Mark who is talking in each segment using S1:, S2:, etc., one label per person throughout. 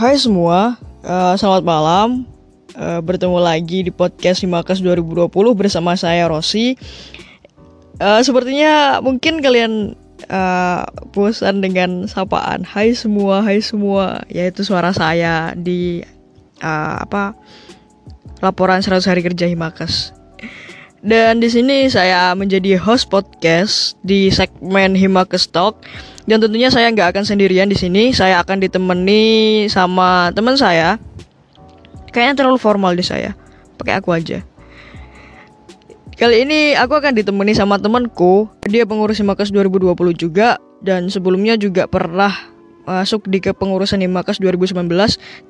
S1: Hai semua, uh, selamat malam. Uh, bertemu lagi di podcast Himakas 2020 bersama saya Rosi. Uh, sepertinya mungkin kalian uh, bosan dengan sapaan Hai semua, Hai semua, yaitu suara saya di uh, apa laporan 100 hari kerja Himakas. Dan di sini saya menjadi host podcast di segmen Himakes Talk. Dan tentunya saya nggak akan sendirian di sini. Saya akan ditemani sama teman saya. Kayaknya terlalu formal di saya. Pakai aku aja. Kali ini aku akan ditemani sama temanku. Dia pengurus Himakes 2020 juga dan sebelumnya juga pernah masuk di kepengurusan Himakes 2019.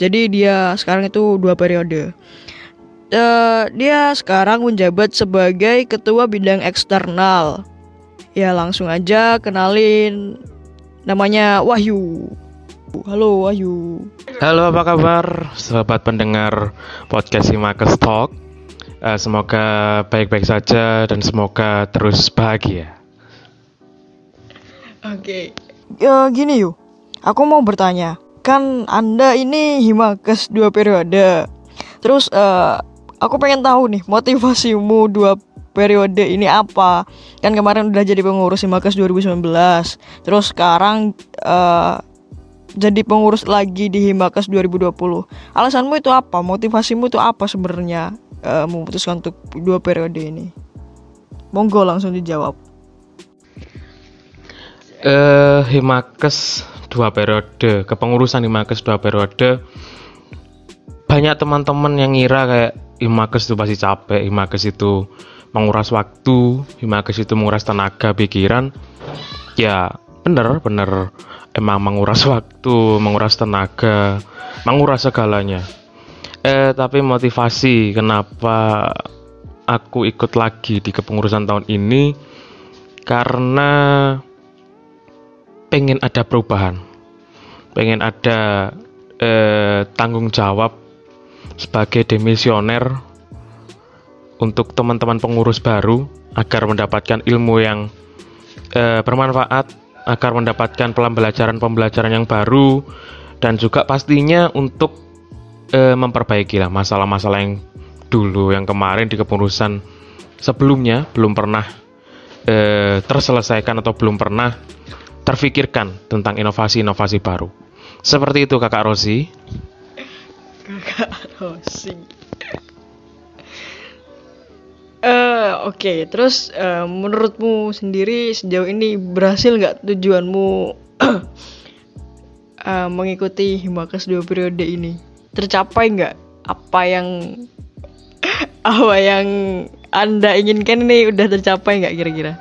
S1: Jadi dia sekarang itu dua periode uh, dia sekarang menjabat sebagai ketua bidang eksternal. Ya langsung aja kenalin namanya Wahyu. Halo Wahyu.
S2: Halo apa kabar sahabat pendengar podcast Simakes Talk. Uh, semoga baik-baik saja dan semoga terus bahagia.
S1: Oke, okay. ya gini yuk. Aku mau bertanya, kan Anda ini Himakes dua periode. Terus uh, aku pengen tahu nih motivasimu dua periode ini apa? Kan kemarin udah jadi pengurus Himakas 2019 terus sekarang uh, jadi pengurus lagi di Himakas 2020 alasanmu itu apa? Motivasimu itu apa sebenarnya uh, memutuskan untuk dua periode ini? Monggo langsung dijawab.
S2: Uh, Himakes dua periode kepengurusan Himakes dua periode. Banyak teman-teman yang ngira kayak Himakes itu pasti capek, Himakes itu menguras waktu, Himakes itu menguras tenaga, pikiran. Ya, bener, bener. Emang menguras waktu, menguras tenaga, menguras segalanya. Eh, tapi motivasi kenapa aku ikut lagi di kepengurusan tahun ini karena pengen ada perubahan, pengen ada eh, tanggung jawab sebagai demisioner untuk teman-teman pengurus baru agar mendapatkan ilmu yang e, bermanfaat, agar mendapatkan pembelajaran-pembelajaran yang baru dan juga pastinya untuk e, memperbaiki lah masalah-masalah yang dulu yang kemarin di kepengurusan sebelumnya belum pernah e, terselesaikan atau belum pernah terfikirkan tentang inovasi-inovasi baru. Seperti itu Kakak Rosi.
S1: Kakak Rosi. Uh, Oke, okay. terus uh, menurutmu sendiri sejauh ini berhasil nggak tujuanmu uh, mengikuti Himakas dua periode ini? Tercapai nggak apa yang apa yang anda inginkan ini udah tercapai nggak kira-kira?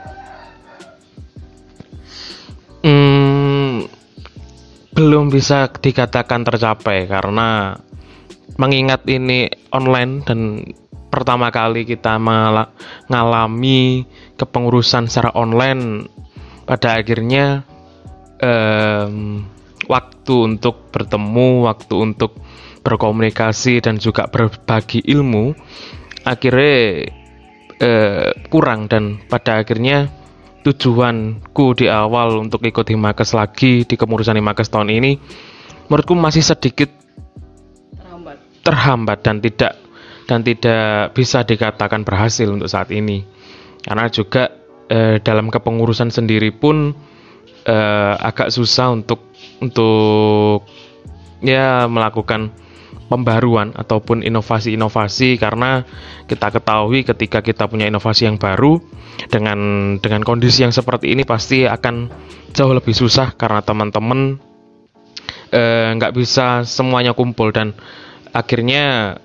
S2: Hmm, belum bisa dikatakan tercapai karena mengingat ini online dan pertama kali kita mengalami kepengurusan secara online pada akhirnya um, waktu untuk bertemu, waktu untuk berkomunikasi dan juga berbagi ilmu akhirnya uh, kurang. Dan pada akhirnya tujuanku di awal untuk ikut Himakes lagi di kepengurusan Himakes tahun ini menurutku masih sedikit terhambat dan tidak dan tidak bisa dikatakan berhasil untuk saat ini. Karena juga eh, dalam kepengurusan sendiri pun eh, agak susah untuk untuk ya melakukan pembaruan ataupun inovasi-inovasi. Karena kita ketahui ketika kita punya inovasi yang baru dengan dengan kondisi yang seperti ini pasti akan jauh lebih susah karena teman-teman eh, nggak -teman, bisa semuanya kumpul. Dan akhirnya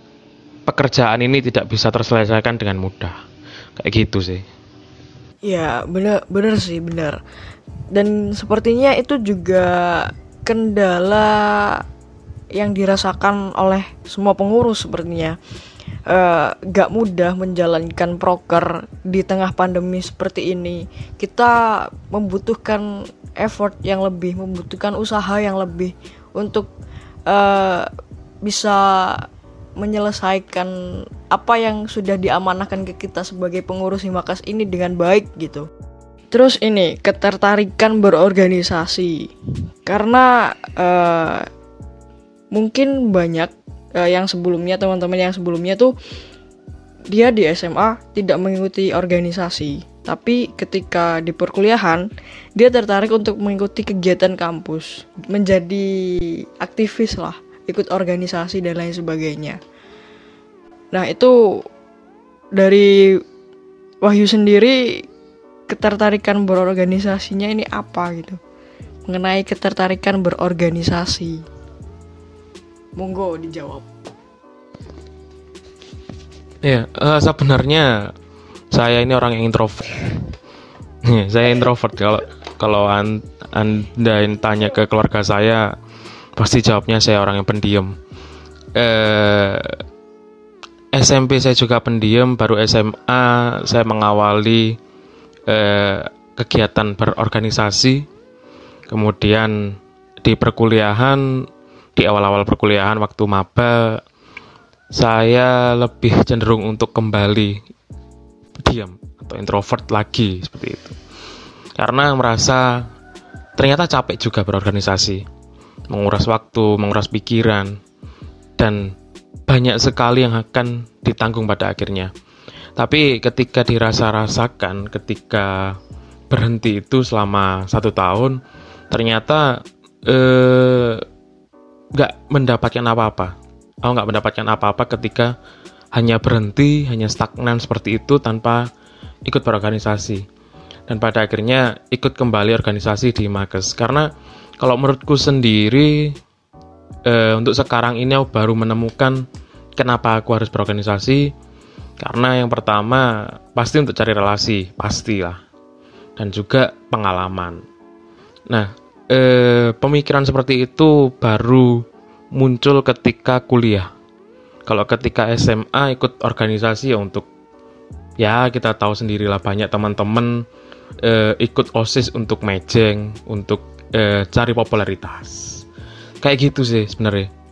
S2: pekerjaan ini tidak bisa terselesaikan dengan mudah. Kayak gitu sih.
S1: Ya bener bener sih bener. Dan sepertinya itu juga kendala yang dirasakan oleh semua pengurus sepertinya. Uh, gak mudah menjalankan proker di tengah pandemi seperti ini. Kita membutuhkan effort yang lebih membutuhkan usaha yang lebih untuk uh, bisa menyelesaikan apa yang sudah diamanahkan ke kita sebagai pengurus Himakas ini dengan baik gitu. Terus ini ketertarikan berorganisasi. Karena uh, mungkin banyak uh, yang sebelumnya teman-teman yang sebelumnya tuh dia di SMA tidak mengikuti organisasi. Tapi ketika di perkuliahan dia tertarik untuk mengikuti kegiatan kampus. Menjadi aktivis lah ikut organisasi dan lain sebagainya. Nah itu dari Wahyu sendiri ketertarikan berorganisasinya ini apa gitu? Mengenai ketertarikan berorganisasi. Monggo dijawab.
S2: Ya uh, sebenarnya saya ini orang yang introvert. Saya introvert. Kalau kalau an, anda tanya ke keluarga saya pasti jawabnya saya orang yang pendiam eh, SMP saya juga pendiam, baru SMA saya mengawali eh, kegiatan berorganisasi. Kemudian di perkuliahan, di awal-awal perkuliahan waktu maba, saya lebih cenderung untuk kembali diam atau introvert lagi seperti itu. Karena merasa ternyata capek juga berorganisasi, menguras waktu, menguras pikiran, dan banyak sekali yang akan ditanggung pada akhirnya. Tapi ketika dirasa-rasakan, ketika berhenti itu selama satu tahun, ternyata eh, nggak eh, mendapatkan apa-apa. Aku nggak mendapatkan apa-apa ketika hanya berhenti, hanya stagnan seperti itu tanpa ikut berorganisasi. Dan pada akhirnya ikut kembali organisasi di Makes. Karena kalau menurutku sendiri uh, untuk sekarang ini aku baru menemukan kenapa aku harus berorganisasi. Karena yang pertama pasti untuk cari relasi pastilah. Dan juga pengalaman. Nah eh, pemikiran seperti itu baru muncul ketika kuliah. Kalau ketika SMA ikut organisasi ya untuk ya kita tahu sendirilah banyak teman-teman eh, ikut osis untuk mejeng untuk eh, cari popularitas kayak gitu sih sebenarnya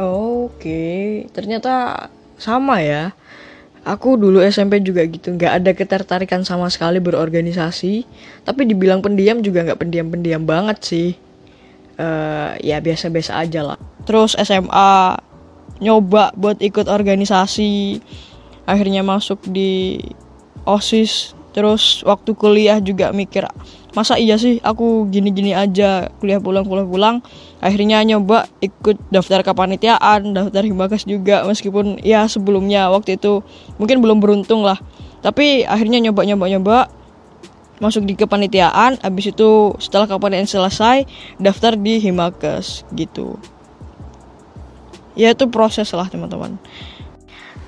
S1: Oke, ternyata sama ya. Aku dulu SMP juga gitu, nggak ada ketertarikan sama sekali berorganisasi. Tapi dibilang pendiam juga nggak pendiam-pendiam banget sih. Uh, ya biasa-biasa aja lah. Terus SMA nyoba buat ikut organisasi, akhirnya masuk di OSIS. Terus waktu kuliah juga mikir masa iya sih aku gini-gini aja kuliah pulang kuliah pulang. Akhirnya nyoba ikut daftar kepanitiaan daftar himakas juga meskipun ya sebelumnya waktu itu mungkin belum beruntung lah. Tapi akhirnya nyoba nyoba nyoba masuk di kepanitiaan. Habis itu setelah kepanitiaan selesai daftar di himakas gitu. Ya itu proses lah teman-teman.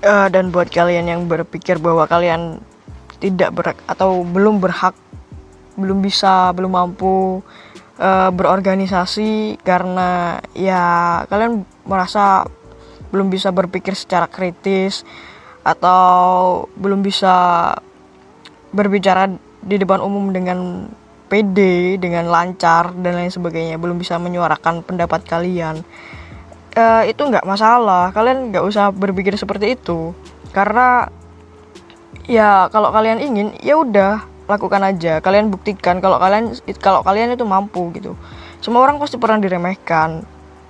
S1: Uh, dan buat kalian yang berpikir bahwa kalian tidak berhak atau belum berhak belum bisa belum mampu uh, berorganisasi karena ya kalian merasa belum bisa berpikir secara kritis atau belum bisa berbicara di depan umum dengan pede dengan lancar dan lain sebagainya. Belum bisa menyuarakan pendapat kalian. Uh, itu nggak masalah. Kalian nggak usah berpikir seperti itu. Karena ya kalau kalian ingin ya udah lakukan aja. Kalian buktikan kalau kalian kalau kalian itu mampu gitu. Semua orang pasti pernah diremehkan.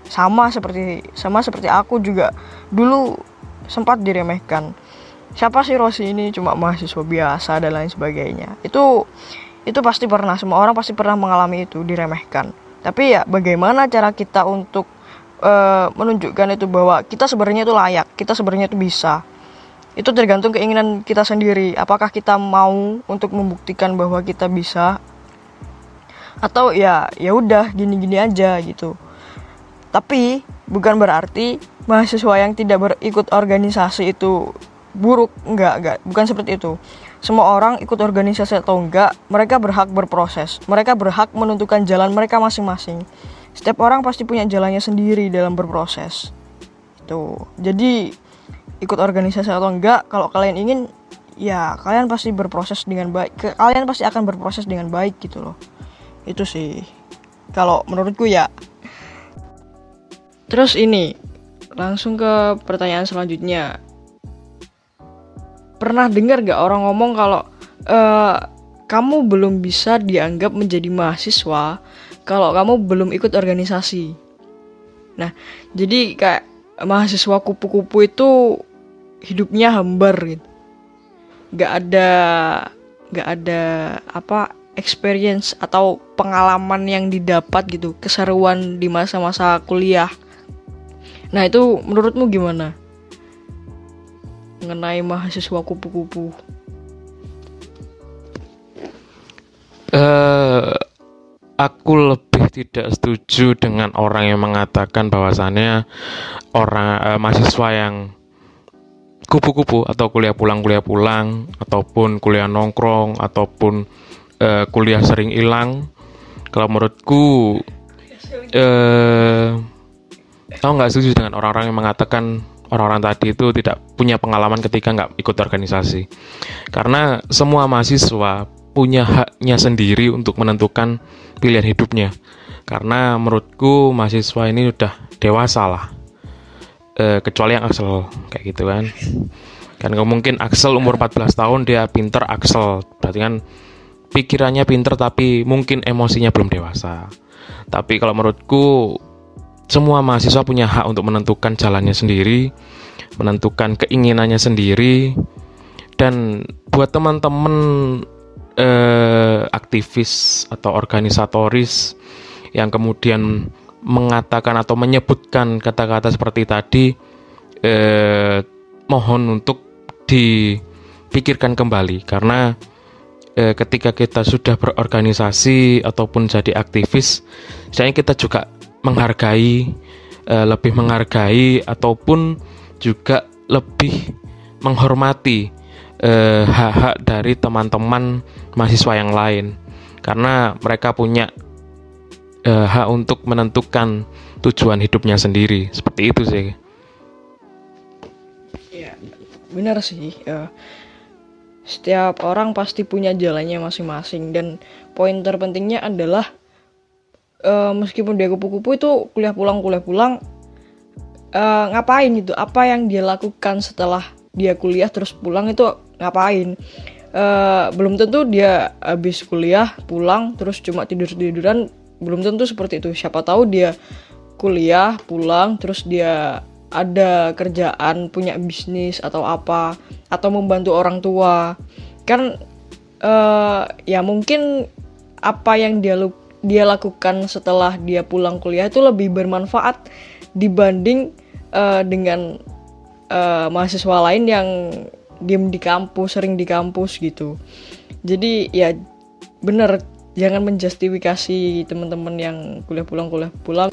S1: Sama seperti sama seperti aku juga. Dulu sempat diremehkan. Siapa sih Rosi ini? Cuma mahasiswa biasa dan lain sebagainya. Itu itu pasti pernah. Semua orang pasti pernah mengalami itu diremehkan. Tapi ya bagaimana cara kita untuk uh, menunjukkan itu bahwa kita sebenarnya itu layak kita sebenarnya itu bisa itu tergantung keinginan kita sendiri. Apakah kita mau untuk membuktikan bahwa kita bisa? Atau ya ya udah gini-gini aja gitu. Tapi bukan berarti mahasiswa yang tidak berikut organisasi itu buruk. Enggak enggak. Bukan seperti itu. Semua orang ikut organisasi atau enggak mereka berhak berproses. Mereka berhak menentukan jalan mereka masing-masing. Setiap orang pasti punya jalannya sendiri dalam berproses. Itu jadi ikut organisasi atau enggak kalau kalian ingin ya kalian pasti berproses dengan baik. Kalian pasti akan berproses dengan baik gitu loh. Itu sih. Kalau menurutku ya. Terus ini langsung ke pertanyaan selanjutnya. Pernah dengar gak orang ngomong kalau e, kamu belum bisa dianggap menjadi mahasiswa kalau kamu belum ikut organisasi? Nah, jadi kayak mahasiswa kupu-kupu itu hidupnya hambar gitu. Gak ada gak ada apa experience atau pengalaman yang didapat gitu, keseruan di masa-masa kuliah. Nah, itu menurutmu gimana? Mengenai mahasiswa kupu-kupu.
S2: Eh aku lebih tidak setuju dengan orang yang mengatakan bahwasannya orang uh, mahasiswa yang kupu-kupu atau kuliah pulang kuliah pulang ataupun kuliah nongkrong ataupun uh, kuliah sering hilang. Kalau menurutku uh, aku nggak setuju dengan orang-orang yang mengatakan orang-orang tadi itu tidak punya pengalaman ketika nggak ikut organisasi. Karena semua mahasiswa punya haknya sendiri untuk menentukan pilihan hidupnya. Karena menurutku mahasiswa ini udah dewasa lah. E, kecuali yang Axel kayak gitu kan. Kan mungkin Axel umur 14 tahun dia pinter Axel. Berarti kan pikirannya pinter tapi mungkin emosinya belum dewasa. Tapi kalau menurutku semua mahasiswa punya hak untuk menentukan jalannya sendiri, menentukan keinginannya sendiri. Dan buat teman-teman eh, aktivis atau organisatoris yang kemudian mengatakan atau menyebutkan kata-kata seperti tadi eh, mohon untuk dipikirkan kembali. Karena eh, ketika kita sudah berorganisasi ataupun jadi aktivis saya kita juga menghargai eh, lebih menghargai ataupun juga lebih menghormati eh, hak-hak dari teman-teman mahasiswa yang lain. Karena mereka punya eh, hak untuk menentukan tujuan hidupnya sendiri. Seperti itu sih.
S1: Ya benar sih ya. setiap orang pasti punya jalannya masing-masing. Dan poin terpentingnya adalah uh, meskipun dia kupu-kupu itu kuliah pulang kuliah pulang uh, ngapain gitu apa yang dia lakukan setelah dia kuliah terus pulang itu ngapain? Uh, belum tentu dia habis kuliah pulang terus cuma tidur tiduran belum tentu seperti itu. Siapa tahu dia kuliah pulang terus dia ada kerjaan punya bisnis atau apa atau membantu orang tua. Kan uh, ya mungkin apa yang dia dia lakukan setelah dia pulang kuliah itu lebih bermanfaat dibanding uh, dengan uh, mahasiswa lain yang diem di kampus sering di kampus gitu. Jadi ya bener jangan menjustifikasi teman-teman yang kuliah pulang kuliah pulang.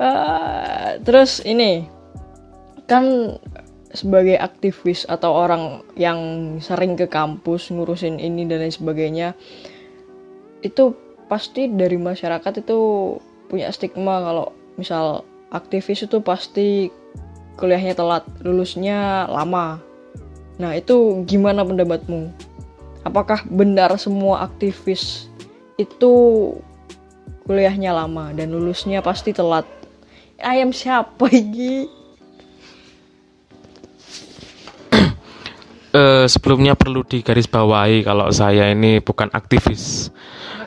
S1: Uh, terus ini kan sebagai aktivis atau orang yang sering ke kampus ngurusin ini dan lain sebagainya itu pasti dari masyarakat itu punya stigma kalau misal aktivis itu pasti kuliahnya telat, lulusnya lama. Nah, itu gimana pendapatmu? Apakah benar semua aktivis itu kuliahnya lama dan lulusnya pasti telat? Ayam siapa ini?
S2: uh, sebelumnya perlu digarisbawahi kalau saya ini bukan aktivis.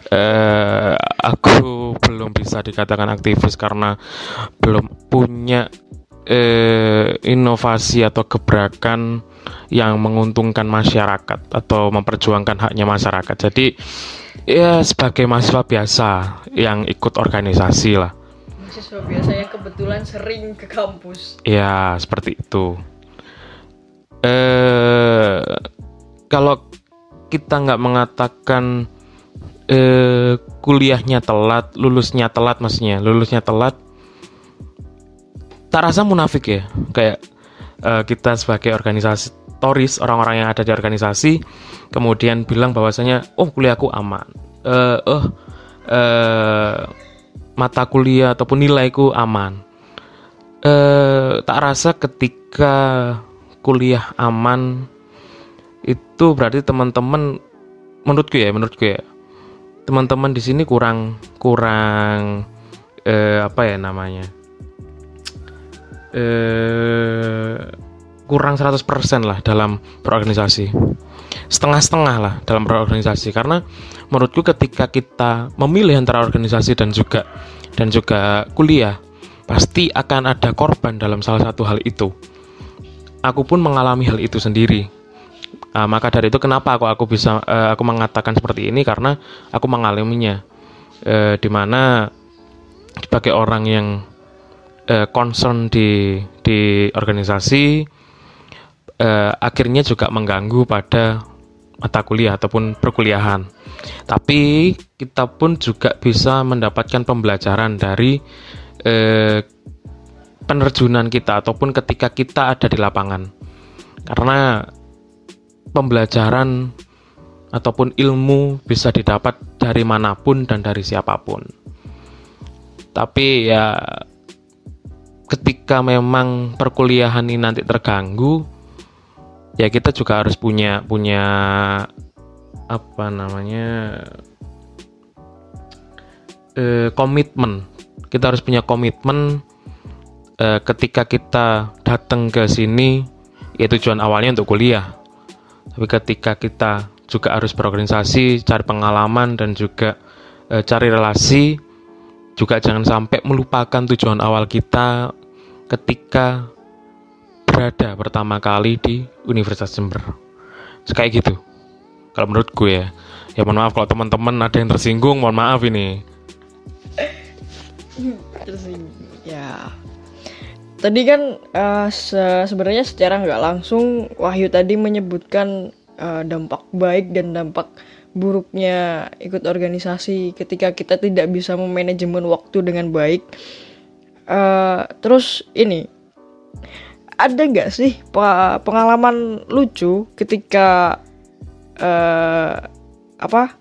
S2: Uh, aku belum bisa dikatakan aktivis karena belum punya eh, inovasi atau gebrakan yang menguntungkan masyarakat atau memperjuangkan haknya masyarakat. Jadi ya sebagai mahasiswa biasa yang ikut organisasi lah.
S1: Mahasiswa biasa yang kebetulan sering ke kampus.
S2: Ya seperti itu. Eh kalau kita nggak mengatakan eh, kuliahnya telat, lulusnya telat maksudnya, lulusnya telat tak rasa munafik ya. Kayak uh, kita sebagai organisasi toris orang-orang yang ada di organisasi kemudian bilang bahwasanya oh kuliahku aman. Uh, oh uh, mata kuliah ataupun nilaiku aman. Uh, tak rasa ketika kuliah aman itu berarti teman-teman menurutku ya menurutku ya teman-teman di sini kurang kurang uh, apa ya namanya eh, kurang 100% lah dalam berorganisasi setengah-setengah lah dalam berorganisasi karena menurutku ketika kita memilih antara organisasi dan juga dan juga kuliah pasti akan ada korban dalam salah satu hal itu. Aku pun mengalami hal itu sendiri. Nah, maka dari itu kenapa aku aku bisa uh, aku mengatakan seperti ini karena aku mengalaminya. Uh, di mana sebagai orang yang uh, concern di di organisasi uh, akhirnya juga mengganggu pada mata kuliah ataupun perkuliahan. Tapi kita pun juga bisa mendapatkan pembelajaran dari eh, penerjunan kita ataupun ketika kita ada di lapangan. Karena pembelajaran ataupun ilmu bisa didapat dari mana pun dan dari siapa pun. Tapi ya ketika memang perkuliahan ini nanti terganggu, ya kita juga harus punya punya apa namanya eh, komitmen. Kita harus punya komitmen eh, ketika kita datang ke sini ya tujuan awalnya untuk kuliah. Tapi ketika kita juga harus berorganisasi cari pengalaman dan juga eh, cari relasi juga jangan sampai melupakan tujuan awal kita ketika berada pertama kali di Universitas Jember. Kayak gitu. Kalau menurut gue ya. Ya mohon maaf kalau teman-teman ada yang tersinggung mohon maaf ini.
S1: Tersinggung ya. Tadi kan uh, se sebenarnya secara nggak langsung Wahyu tadi menyebutkan uh, dampak baik dan dampak buruknya ikut organisasi ketika kita tidak bisa memanajemen waktu dengan baik uh, terus ini ada nggak sih pengalaman lucu ketika uh, apa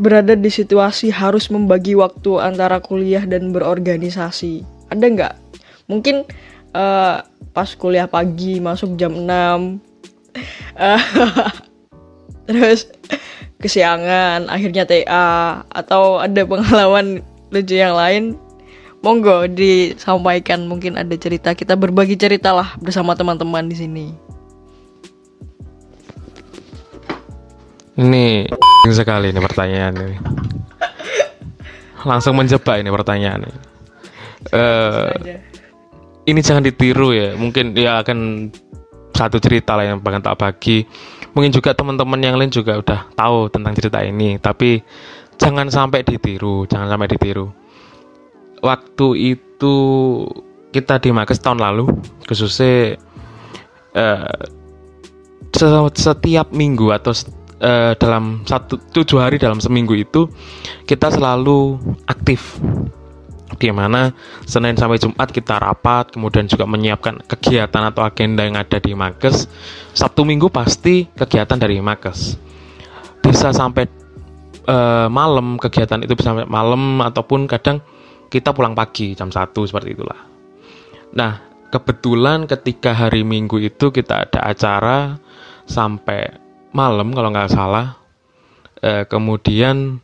S1: berada di situasi harus membagi waktu antara kuliah dan berorganisasi. Ada nggak? Mungkin uh, pas kuliah pagi masuk jam 6 uh, terus kesiangan akhirnya TA atau ada pengalaman lucu yang lain monggo disampaikan mungkin ada cerita kita berbagi cerita lah bersama teman-teman di sini
S2: Ini sekali ini pertanyaan ini. Langsung menjebak ini pertanyaan ini. Uh, ini jangan ditiru ya. Mungkin dia akan satu cerita lah yang bakal tak bagi. Mungkin juga teman-teman yang lain juga udah tahu tentang cerita ini. Tapi jangan sampai ditiru, jangan sampai ditiru. Waktu itu kita di Makes tahun lalu, khususnya uh, setiap minggu atau uh, dalam satu tujuh hari dalam seminggu itu kita selalu aktif di mana Senin sampai Jumat kita rapat kemudian juga menyiapkan kegiatan atau agenda yang ada di Makes. Sabtu Minggu pasti kegiatan dari Makes. Bisa sampai uh, malam kegiatan itu bisa sampai malam ataupun kadang kita pulang pagi jam satu seperti itulah. Nah kebetulan ketika hari Minggu itu kita ada acara sampai malam kalau nggak salah. E, kemudian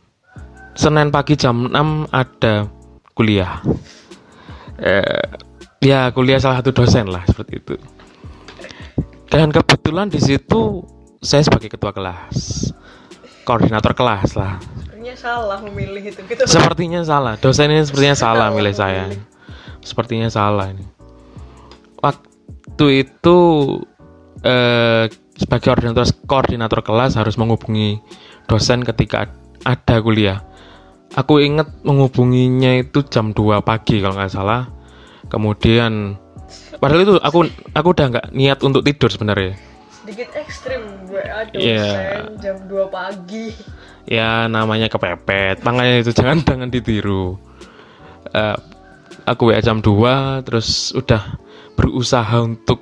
S2: Senin pagi jam 6 ada kuliah. E, ya kuliah salah satu dosen lah seperti itu. Dan kebetulan di situ saya sebagai ketua kelas, koordinator kelas lah.
S1: Sepertinya salah memilih itu. Gitu.
S2: Sepertinya salah. Dosen ini sepertinya salah milih saya. Sepertinya salah ini. Waktu itu eh, sebagai koordinator koordinator kelas harus menghubungi dosen ketika ada kuliah. Aku ingat menghubunginya itu jam 2 pagi kalau nggak salah. Kemudian padahal itu aku aku udah nggak niat untuk tidur sebenarnya.
S1: Sedikit ekstrim gue yeah. jam 2 pagi.
S2: Ya namanya kepepet, makanya itu jangan jangan ditiru. Uh, aku WA jam 2 terus udah berusaha untuk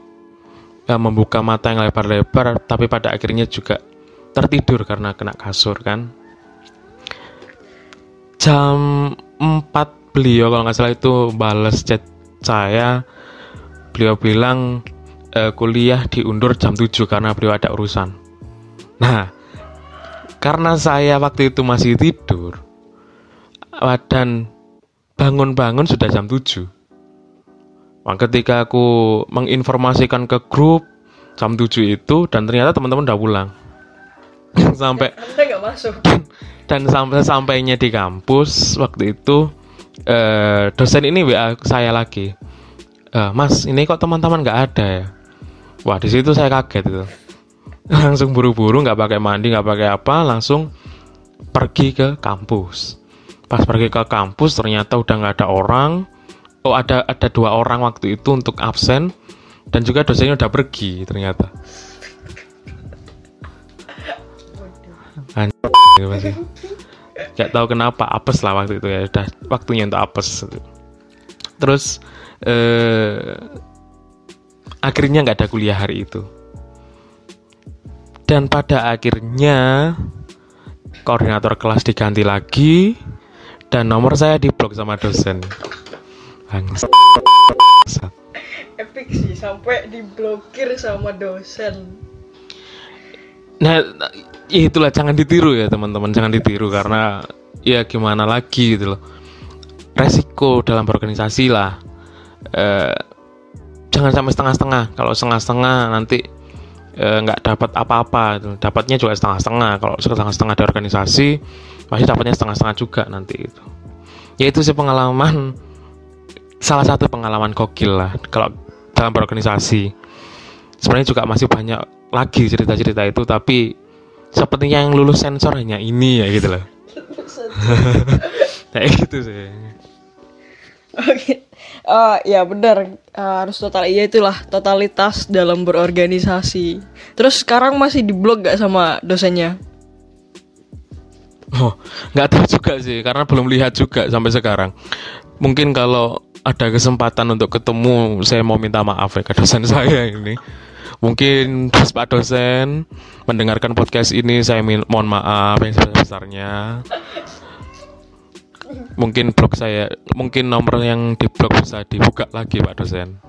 S2: ya, membuka mata yang lebar-lebar tapi pada akhirnya juga tertidur karena kena kasur kan jam 4 beliau kalau nggak salah itu balas chat saya beliau bilang e, kuliah diundur jam 7 karena beliau ada urusan nah karena saya waktu itu masih tidur dan bangun-bangun sudah jam 7 Nah, ketika aku menginformasikan ke grup jam 7 itu dan ternyata teman-teman udah pulang. sampai
S1: Anda masuk.
S2: Dan sampai sampainya di kampus waktu itu eh, dosen ini wa saya lagi. Eh, mas ini kok teman-teman nggak ada ya? Wah di situ saya kaget itu. Langsung buru-buru nggak pakai mandi nggak pakai apa langsung pergi ke kampus. Pas pergi ke kampus ternyata udah nggak ada orang. Oh ada ada dua orang waktu itu untuk absen dan juga dosennya udah pergi ternyata. Anjir, gitu masih nggak tahu kenapa apes lah waktu itu ya udah waktunya untuk apes terus eh, akhirnya nggak ada kuliah hari itu dan pada akhirnya koordinator kelas diganti lagi dan nomor saya diblok sama dosen Bangsat.
S1: Epic sih sampai diblokir sama dosen.
S2: Nah, ya itulah jangan ditiru ya teman-teman, jangan ditiru karena ya gimana lagi gitu loh. Resiko dalam berorganisasi lah. Eh, jangan sampai setengah-setengah. Kalau setengah-setengah nanti eh, nggak dapat apa-apa. gitu. Dapatnya juga setengah-setengah. Kalau setengah-setengah di organisasi, pasti dapatnya setengah-setengah juga nanti itu. Ya itu sih pengalaman salah satu pengalaman gokil lah kalau dalam berorganisasi. Sebenarnya juga masih banyak lagi cerita-cerita itu tapi sepertinya yang lulus sensor hanya ini ya gitu loh. Kayak gitu sih.
S1: Oke, Eh, ya benar Eh, harus total iya itulah totalitas dalam berorganisasi. Terus sekarang masih diblok gak sama dosennya?
S2: Oh, nggak tahu juga sih karena belum lihat juga sampai sekarang. Mungkin kalau ada kesempatan untuk ketemu, saya mau minta maaf ya ke dosen saya ini. Mungkin Pak dosen mendengarkan podcast ini, saya mohon maaf yang sebesar-besarnya. Mungkin blog saya, mungkin nomor yang di blog bisa dibuka lagi Pak dosen.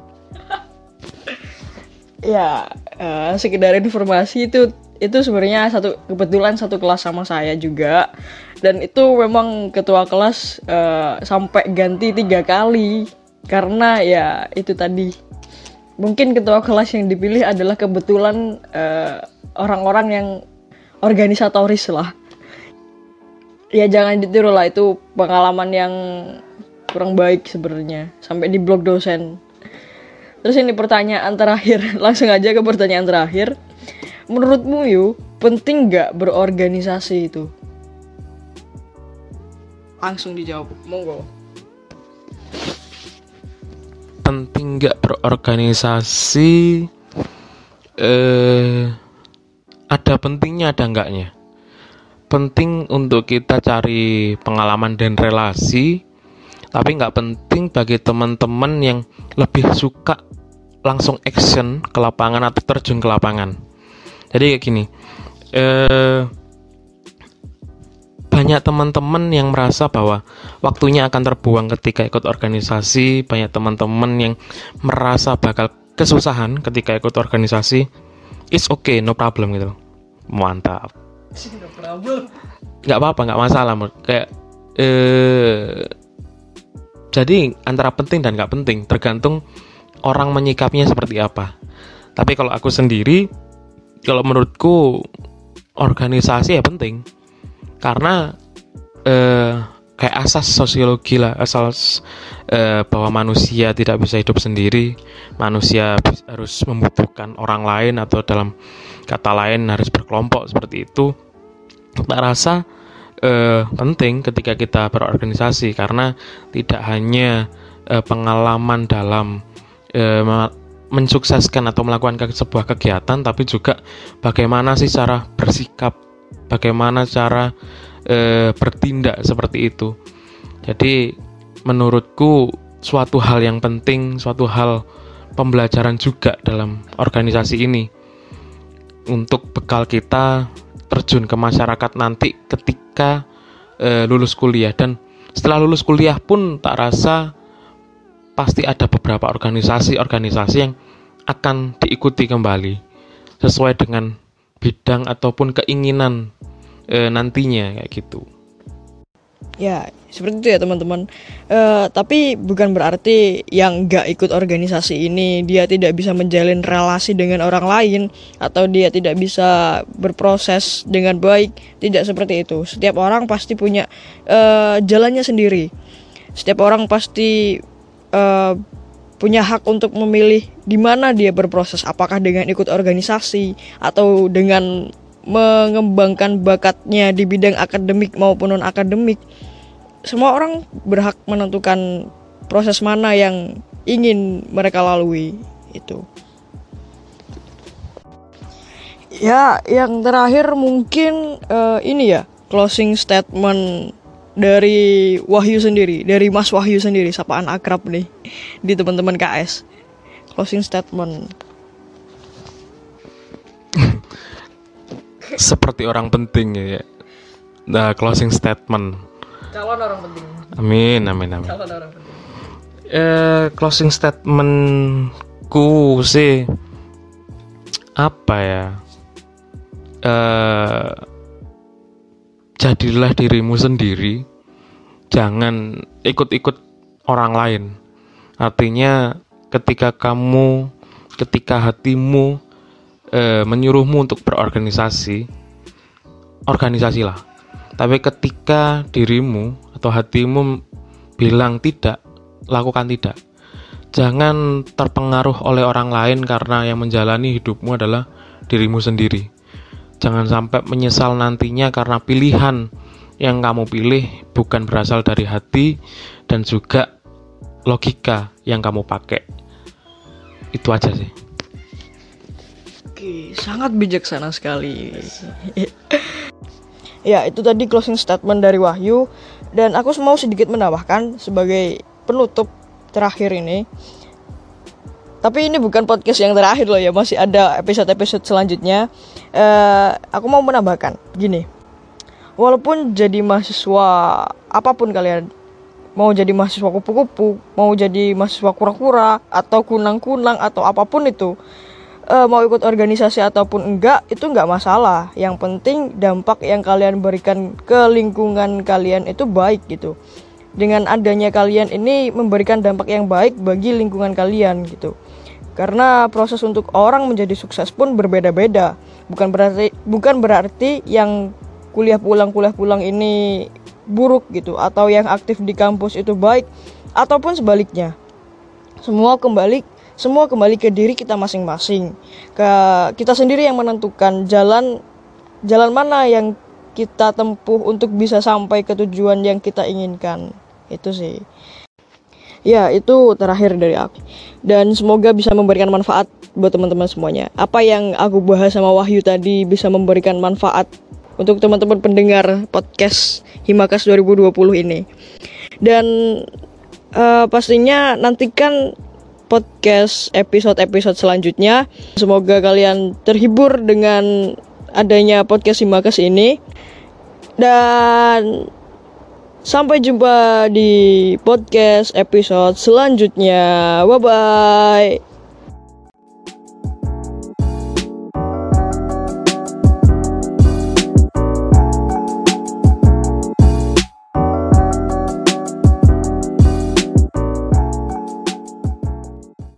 S1: Ya, eh, sekedar informasi itu itu sebenarnya satu kebetulan satu kelas sama saya juga dan itu memang ketua kelas eh, sampai ganti tiga kali karena ya itu tadi mungkin ketua kelas yang dipilih adalah kebetulan eh, orang-orang yang organisatoris lah ya jangan ditiru lah itu pengalaman yang kurang baik sebenarnya sampai di blog dosen Terus ini pertanyaan terakhir, langsung aja ke pertanyaan terakhir. Menurutmu Yu, penting nggak berorganisasi itu? Langsung dijawab, monggo.
S2: Penting nggak berorganisasi? Eh ada pentingnya ada enggaknya? Penting untuk kita cari pengalaman dan relasi tapi nggak penting bagi teman-teman yang lebih suka langsung action ke lapangan atau terjun ke lapangan. Jadi kayak gini eh banyak teman-teman yang merasa bahwa waktunya akan terbuang ketika ikut organisasi, banyak teman-teman yang merasa bakal kesusahan ketika ikut organisasi. It's okay, no problem gitu. Mantap. Nggak apa-apa, nggak masalah. Kayak eh jadi antara penting dan nggak penting tergantung orang menyikapnya seperti apa. Tapi kalau aku sendiri, kalau menurutku organisasi ya penting karena eh, kayak asas sosiologi lah asas eh, bahwa manusia tidak bisa hidup sendiri. Manusia harus membutuhkan orang lain atau dalam kata lain harus berkelompok seperti itu. Tak rasa eh, penting ketika kita berorganisasi karena tidak hanya eh, pengalaman dalam eh, me- mensukseskan atau melakukan sebuah kegiatan tapi juga bagaimana sih cara bersikap bagaimana cara eh, bertindak seperti itu. Jadi menurutku suatu hal yang penting, suatu hal pembelajaran juga dalam organisasi ini untuk bekal kita terjun ke masyarakat nanti ketika eh, lulus kuliah dan setelah lulus kuliah pun tak rasa pasti ada beberapa organisasi-organisasi yang akan diikuti kembali sesuai dengan bidang ataupun keinginan eh, nantinya kayak gitu.
S1: Ya, seperti itu ya teman-teman. Eh, tapi bukan berarti yang nggak ikut organisasi ini dia tidak bisa menjalin relasi dengan orang lain atau dia tidak bisa berproses dengan baik. Tidak seperti itu. Setiap orang pasti punya eh, jalannya sendiri. setiap orang pasti uh, punya hak untuk memilih di mana dia berproses. Apakah dengan ikut organisasi atau dengan mengembangkan bakatnya di bidang akademik maupun non akademik semua orang berhak menentukan proses mana yang ingin mereka lalui itu. Ya yang terakhir mungkin uh, ini ya closing statement dari Wahyu sendiri, dari Mas Wahyu sendiri, sapaan akrab nih di teman-teman KS. Closing statement.
S2: Seperti orang penting ya. Nah, closing statement.
S1: Calon orang penting.
S2: Amin, amin, amin.
S1: Calon orang penting.
S2: Eh, closing statementku sih apa ya? Eh jadilah dirimu sendiri, jangan ikut-ikut orang lain. Artinya, ketika kamu, ketika hatimu e, menyuruhmu untuk berorganisasi, organisasilah. Tapi ketika dirimu atau hatimu bilang tidak, lakukan tidak. Jangan terpengaruh oleh orang lain karena yang menjalani hidupmu adalah dirimu sendiri. Jangan sampai menyesal nantinya karena pilihan yang kamu pilih bukan berasal dari hati dan juga logika yang kamu pakai. Itu aja sih.
S1: Oke, sangat bijaksana sekali. ya, itu tadi closing statement dari Wahyu dan aku mau sedikit menambahkan sebagai penutup terakhir ini tapi ini bukan podcast yang terakhir loh ya, masih ada episode-episode selanjutnya. Uh, aku mau menambahkan gini. Walaupun jadi mahasiswa apa pun kalian, mau jadi mahasiswa kupu-kupu, mau jadi mahasiswa kura-kura atau kunang-kunang atau apa pun itu, uh, mau ikut organisasi ataupun enggak itu enggak masalah. Yang penting dampak yang kalian berikan ke lingkungan kalian itu baik gitu. Dengan adanya kalian ini memberikan dampak yang baik bagi lingkungan kalian gitu. Karena proses untuk orang menjadi sukses pun berbeda-beda. Bukan berarti bukan berarti yang kuliah pulang kuliah pulang ini buruk gitu atau yang aktif di kampus itu baik ataupun sebaliknya. Semua kembali semua kembali ke diri kita masing-masing. Ke kita sendiri yang menentukan jalan jalan mana yang kita tempuh untuk bisa sampai ke tujuan yang kita inginkan. Itu sih. Ya, itu terakhir dari aku. Dan semoga bisa memberikan manfaat buat teman-teman semuanya. Apa yang aku bahas sama Wahyu tadi bisa memberikan manfaat untuk teman-teman pendengar podcast Himakas 2020 ini. Dan uh, pastinya nantikan podcast episode-episode selanjutnya. Semoga kalian terhibur dengan adanya podcast Himakas ini. Dan Sampai jumpa di podcast episode selanjutnya. Bye bye.